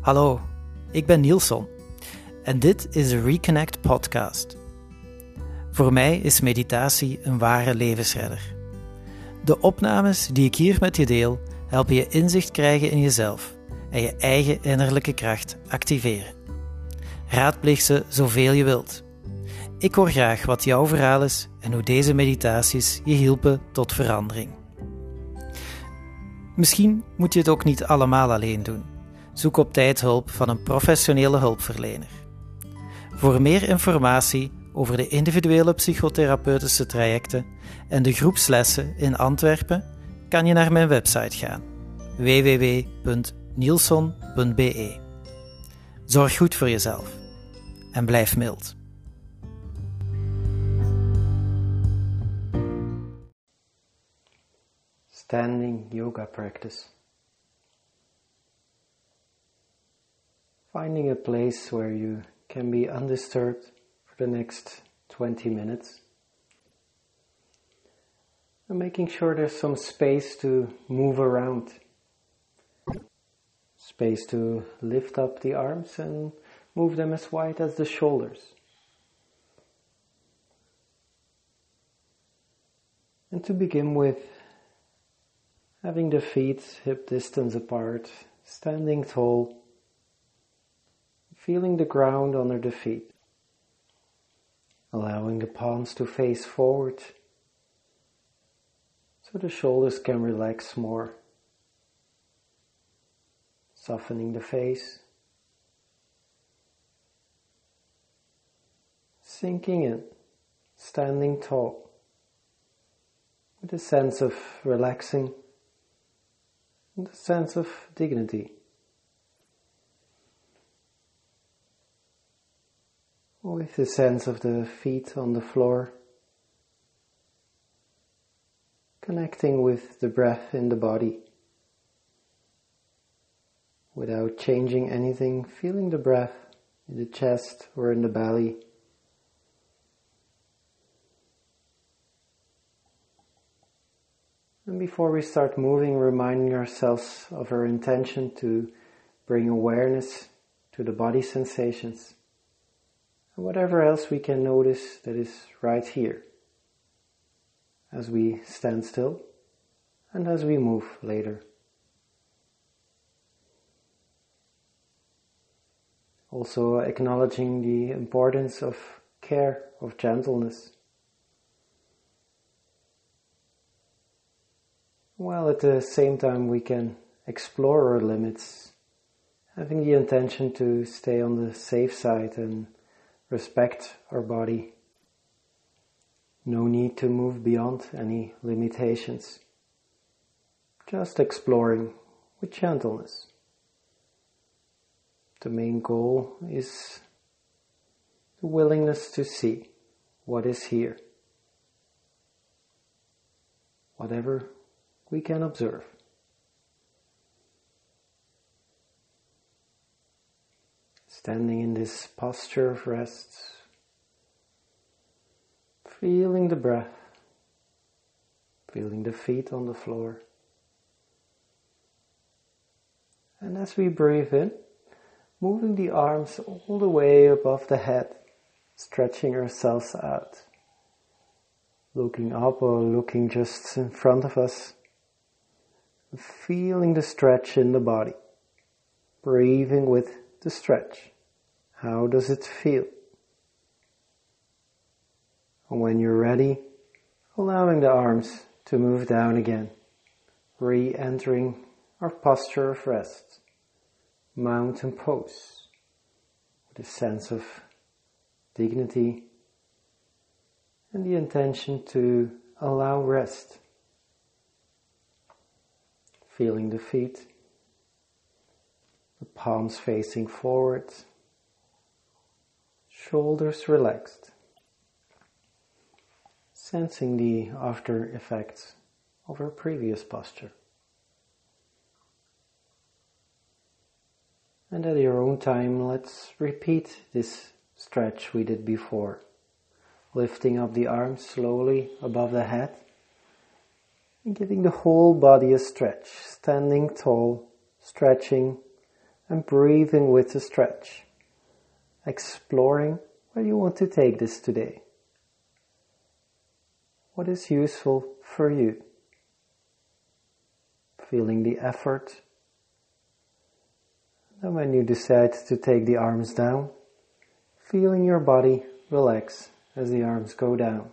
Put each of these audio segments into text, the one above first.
Hallo, ik ben Nielson en dit is de Reconnect Podcast. Voor mij is meditatie een ware levensredder. De opnames die ik hier met je deel helpen je inzicht krijgen in jezelf en je eigen innerlijke kracht activeren. Raadpleeg ze zoveel je wilt. Ik hoor graag wat jouw verhaal is en hoe deze meditaties je hielpen tot verandering. Misschien moet je het ook niet allemaal alleen doen. Zoek op tijd hulp van een professionele hulpverlener. Voor meer informatie over de individuele psychotherapeutische trajecten en de groepslessen in Antwerpen kan je naar mijn website gaan www.nielson.be. Zorg goed voor jezelf en blijf mild. Standing yoga practice. Finding a place where you can be undisturbed for the next 20 minutes. And making sure there's some space to move around. Space to lift up the arms and move them as wide as the shoulders. And to begin with, having the feet hip distance apart, standing tall, feeling the ground under the feet, allowing the palms to face forward so the shoulders can relax more, softening the face, sinking in, standing tall with a sense of relaxing and a sense of dignity. With the sense of the feet on the floor, connecting with the breath in the body. Without changing anything, feeling the breath in the chest or in the belly. And before we start moving, reminding ourselves of our intention to bring awareness to the body sensations whatever else we can notice that is right here as we stand still and as we move later. Also acknowledging the importance of care, of gentleness. While at the same time we can explore our limits, having the intention to stay on the safe side and respect our body. No need to move beyond any limitations. Just exploring with gentleness. The main goal is the willingness to see what is here. Whatever we can observe. Standing in this posture of rest, feeling the breath, feeling the feet on the floor. And as we breathe in, moving the arms all the way above the head, stretching ourselves out, looking up or looking just in front of us feeling the stretch in the body, breathing with the stretch. How does it feel? And when you're ready, allowing the arms to move down again, re-entering our posture of rest, mountain pose, with a sense of dignity and the intention to allow rest feeling the feet, the palms facing forward, shoulders relaxed, sensing the after effects of our previous posture. And at your own time, let's repeat this stretch we did before. Lifting up the arms slowly above the head. And giving the whole body a stretch, standing tall, stretching and breathing with the stretch, exploring where you want to take this today. What is useful for you? Feeling the effort. And when you decide to take the arms down, feeling your body relax as the arms go down,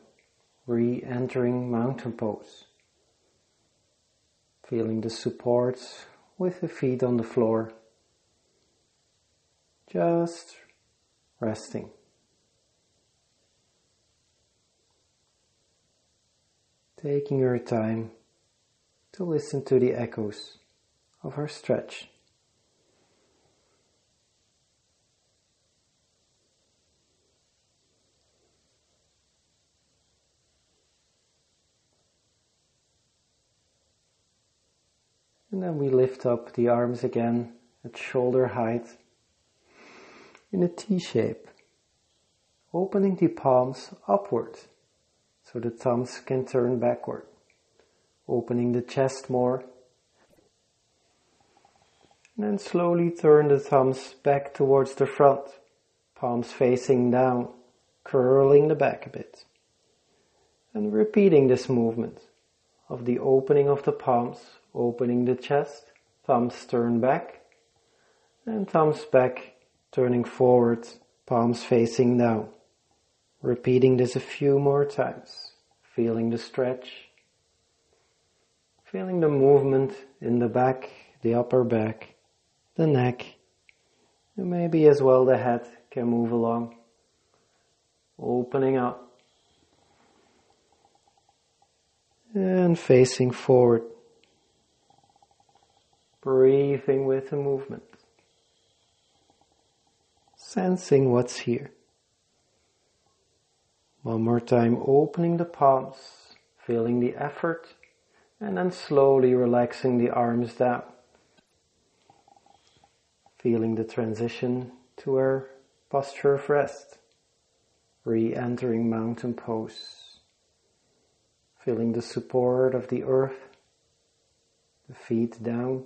re-entering mountain pose. Feeling the supports with the feet on the floor. Just resting. Taking your time to listen to the echoes of our stretch. And then we lift up the arms again at shoulder height in a T shape, opening the palms upward so the thumbs can turn backward, opening the chest more. And then slowly turn the thumbs back towards the front, palms facing down, curling the back a bit. And repeating this movement of the opening of the palms opening the chest, thumbs turn back, and thumbs back, turning forward, palms facing down. Repeating this a few more times, feeling the stretch, feeling the movement in the back, the upper back, the neck, and maybe as well the head can move along, opening up and facing forward breathing with the movement, sensing what's here. One more time, opening the palms, feeling the effort, and then slowly relaxing the arms down. Feeling the transition to our posture of rest, re-entering mountain pose. Feeling the support of the earth, the feet down,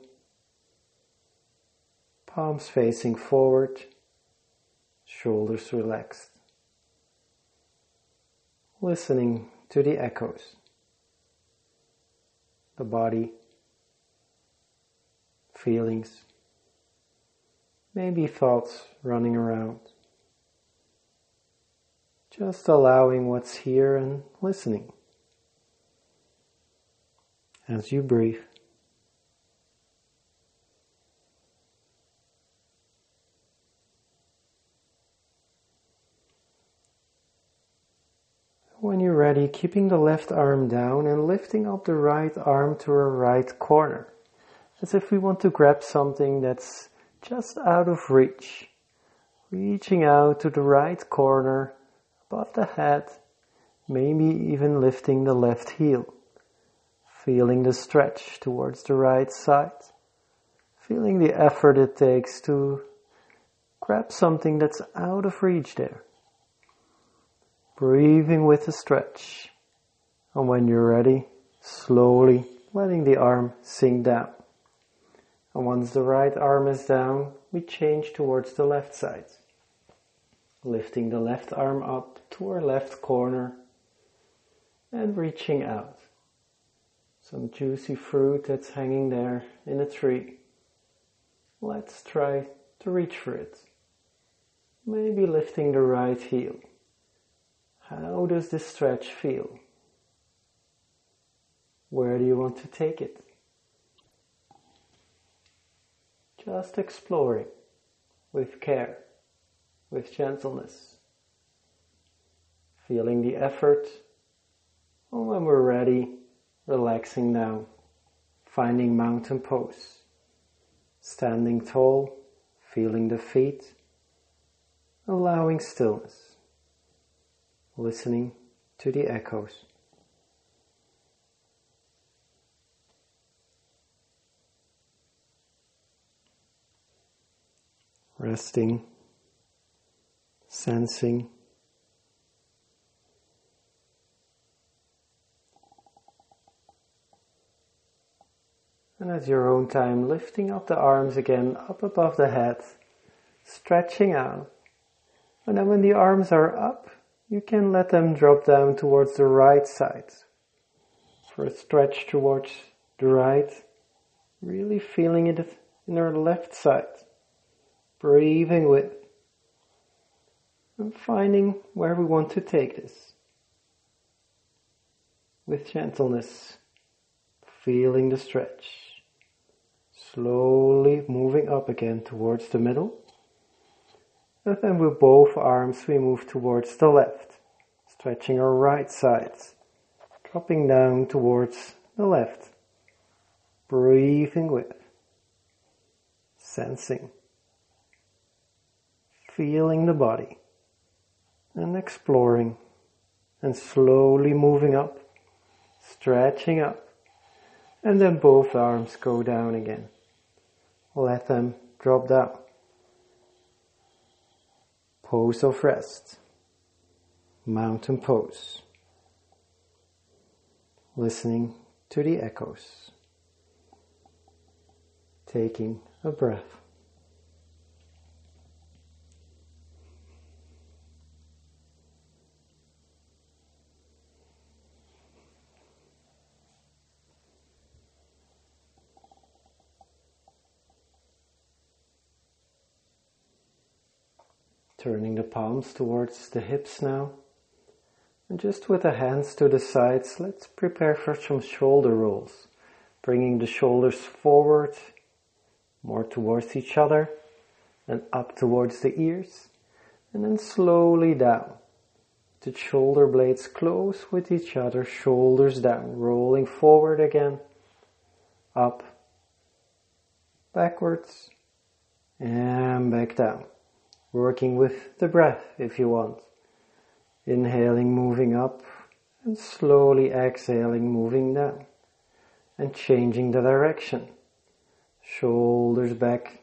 palms facing forward, shoulders relaxed. Listening to the echoes, the body, feelings, maybe thoughts running around. Just allowing what's here and listening as you breathe. When you're ready, keeping the left arm down and lifting up the right arm to a right corner. As if we want to grab something that's just out of reach. Reaching out to the right corner, above the head, maybe even lifting the left heel. Feeling the stretch towards the right side. Feeling the effort it takes to grab something that's out of reach there. Breathing with a stretch. And when you're ready, slowly letting the arm sink down. And once the right arm is down, we change towards the left side. Lifting the left arm up to our left corner and reaching out. Some juicy fruit that's hanging there in a tree. Let's try to reach for it. Maybe lifting the right heel. How does this stretch feel? Where do you want to take it? Just exploring with care, with gentleness, feeling the effort, and when we're ready, relaxing now, finding mountain pose, standing tall, feeling the feet, allowing stillness listening to the echoes. Resting, sensing, and at your own time, lifting up the arms again, up above the head, stretching out. And then when the arms are up, you can let them drop down towards the right side. For a stretch towards the right, really feeling it in our left side. Breathing with and finding where we want to take this. With gentleness, feeling the stretch. Slowly moving up again towards the middle. And then with both arms we move towards the left, stretching our right sides, dropping down towards the left. Breathing with, sensing, feeling the body and exploring and slowly moving up, stretching up, and then both arms go down again. Let them drop down. Pose of rest. Mountain pose. Listening to the echoes. Taking a breath. Turning the palms towards the hips now. And just with the hands to the sides, let's prepare for some shoulder rolls. Bringing the shoulders forward, more towards each other, and up towards the ears. And then slowly down. The shoulder blades close with each other, shoulders down, rolling forward again, up, backwards, and back down working with the breath if you want. Inhaling, moving up, and slowly exhaling, moving down, and changing the direction. Shoulders back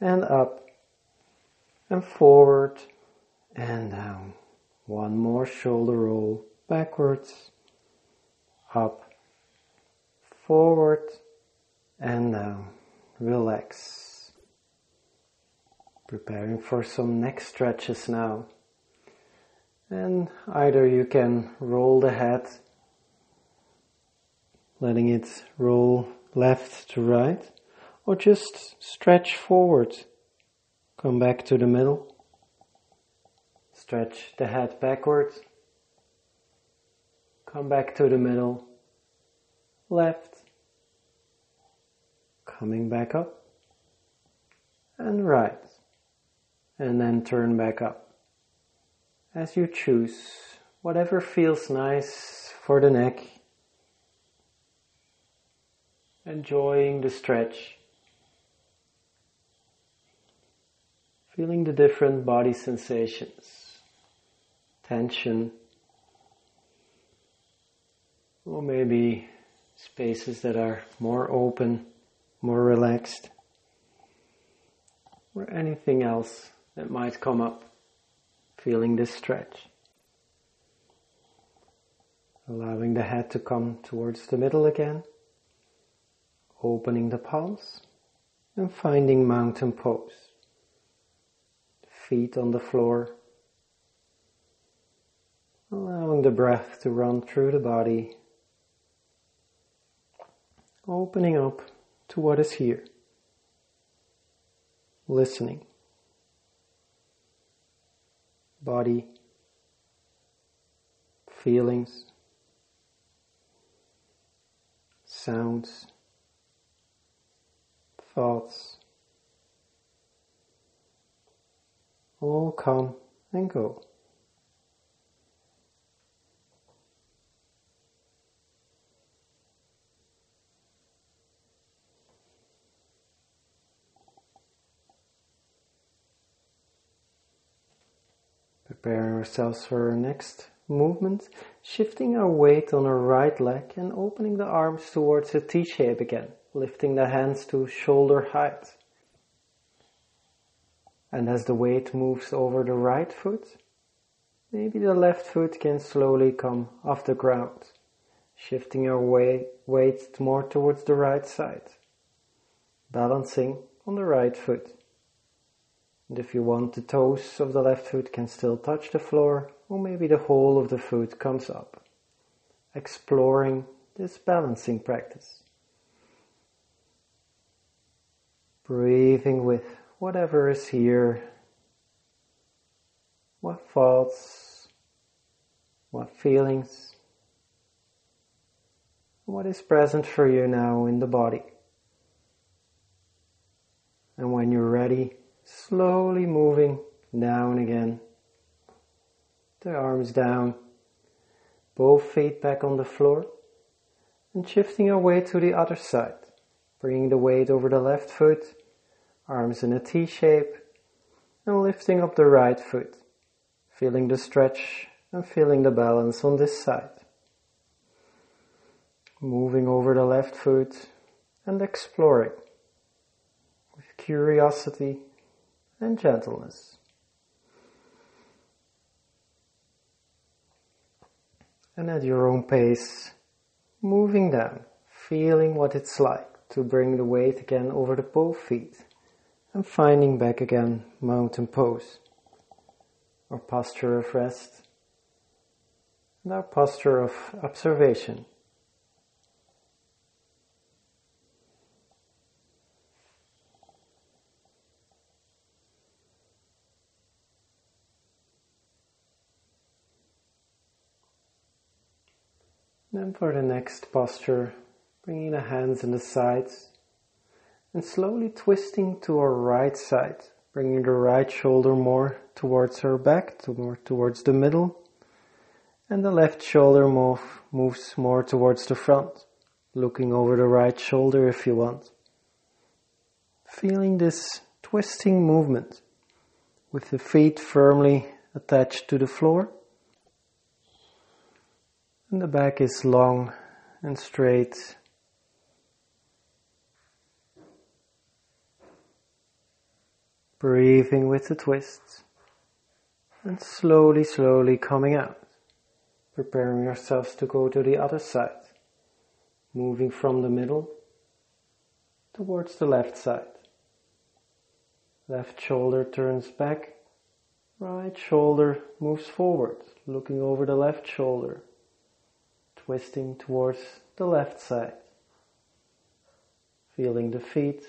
and up, and forward and down. One more shoulder roll backwards, up, forward, and down. Relax. Preparing for some neck stretches now. And either you can roll the head, letting it roll left to right, or just stretch forward. Come back to the middle. Stretch the head backwards. Come back to the middle. Left. Coming back up. And right and then turn back up. As you choose, whatever feels nice for the neck, enjoying the stretch, feeling the different body sensations, tension, or maybe spaces that are more open, more relaxed, or anything else that might come up, feeling this stretch. Allowing the head to come towards the middle again, opening the palms and finding mountain pose. Feet on the floor, allowing the breath to run through the body, opening up to what is here, listening body, feelings, sounds, thoughts, all come and go. Prepare ourselves for our next movement, shifting our weight on our right leg and opening the arms towards a T shape again, lifting the hands to shoulder height. And as the weight moves over the right foot, maybe the left foot can slowly come off the ground. shifting our weight more towards the right side, balancing on the right foot. And if you want, the toes of the left foot can still touch the floor, or maybe the whole of the foot comes up. Exploring this balancing practice. Breathing with whatever is here, what thoughts, what feelings, what is present for you now in the body. And when you're ready, slowly moving down again. The arms down, both feet back on the floor, and shifting our weight to the other side, bringing the weight over the left foot, arms in a T shape, and lifting up the right foot, feeling the stretch and feeling the balance on this side. Moving over the left foot and exploring with curiosity and gentleness. And at your own pace, moving down, feeling what it's like to bring the weight again over the both feet and finding back again mountain pose or posture of rest and our posture of observation. For the next posture, bringing the hands in the sides and slowly twisting to our right side, bringing the right shoulder more towards our back, more towards the middle, and the left shoulder move, moves more towards the front, looking over the right shoulder if you want. Feeling this twisting movement with the feet firmly attached to the floor and the back is long and straight. Breathing with the twists and slowly, slowly coming out. Preparing ourselves to go to the other side. Moving from the middle towards the left side. Left shoulder turns back. Right shoulder moves forward, looking over the left shoulder twisting towards the left side. Feeling the feet,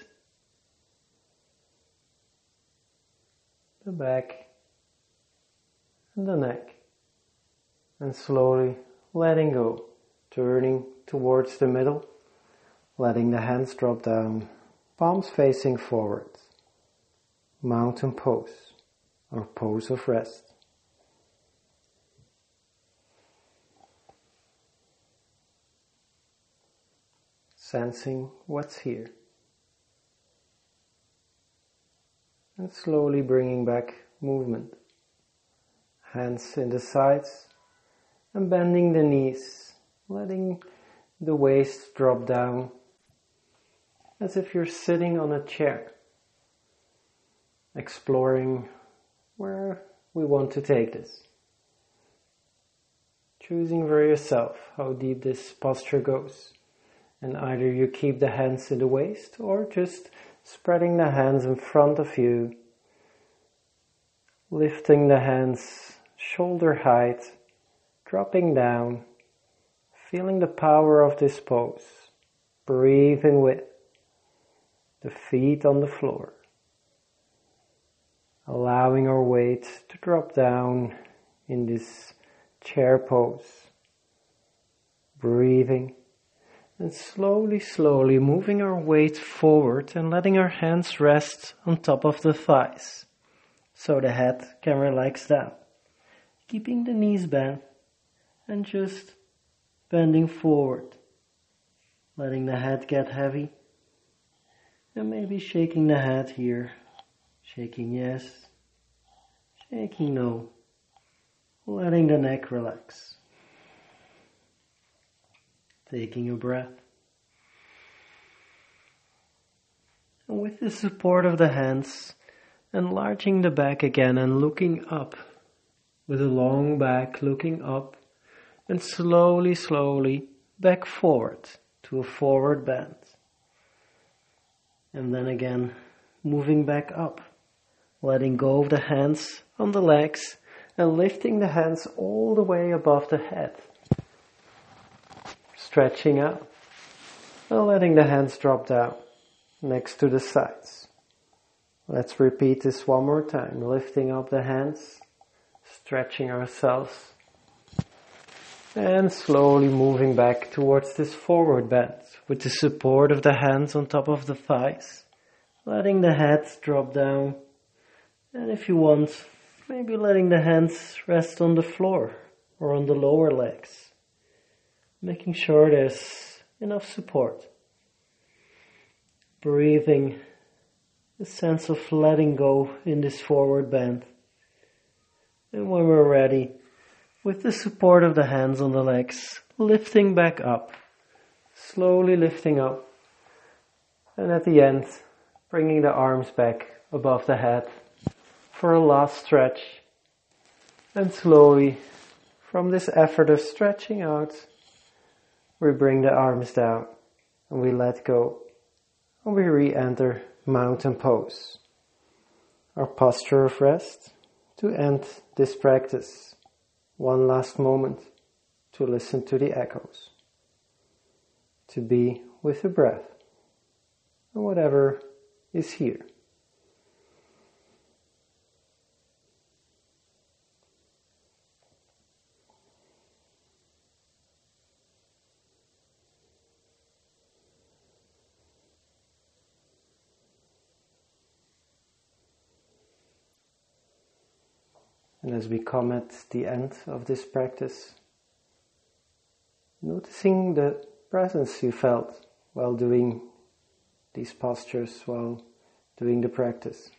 the back, and the neck. And slowly letting go, turning towards the middle, letting the hands drop down, palms facing forward. Mountain pose or pose of rest. Sensing what's here. And slowly bringing back movement. Hands in the sides and bending the knees, letting the waist drop down as if you're sitting on a chair, exploring where we want to take this. Choosing for yourself how deep this posture goes. And either you keep the hands in the waist or just spreading the hands in front of you, lifting the hands shoulder height, dropping down, feeling the power of this pose, breathing with the feet on the floor, allowing our weight to drop down in this chair pose, breathing and slowly, slowly moving our weight forward and letting our hands rest on top of the thighs so the head can relax down. Keeping the knees bent and just bending forward, letting the head get heavy and maybe shaking the head here. Shaking yes, shaking no, letting the neck relax taking a breath. And with the support of the hands, enlarging the back again and looking up with a long back, looking up and slowly, slowly back forward to a forward bend. And then again, moving back up, letting go of the hands on the legs and lifting the hands all the way above the head. Stretching out and letting the hands drop down next to the sides. Let's repeat this one more time. Lifting up the hands, stretching ourselves, and slowly moving back towards this forward bend with the support of the hands on top of the thighs, letting the head drop down, and if you want, maybe letting the hands rest on the floor or on the lower legs, making sure there's enough support. Breathing a sense of letting go in this forward bend. And when we're ready, with the support of the hands on the legs, lifting back up, slowly lifting up, and at the end, bringing the arms back above the head for a last stretch. And slowly, from this effort of stretching out, we bring the arms down and we let go and we re-enter mountain pose, our posture of rest to end this practice. One last moment to listen to the echoes, to be with the breath and whatever is here. And as we come at the end of this practice, noticing the presence you felt while doing these postures, while doing the practice.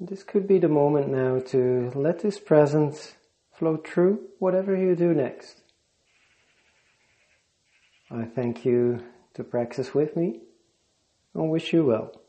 This could be the moment now to let this presence flow through whatever you do next. I thank you to practice with me and wish you well.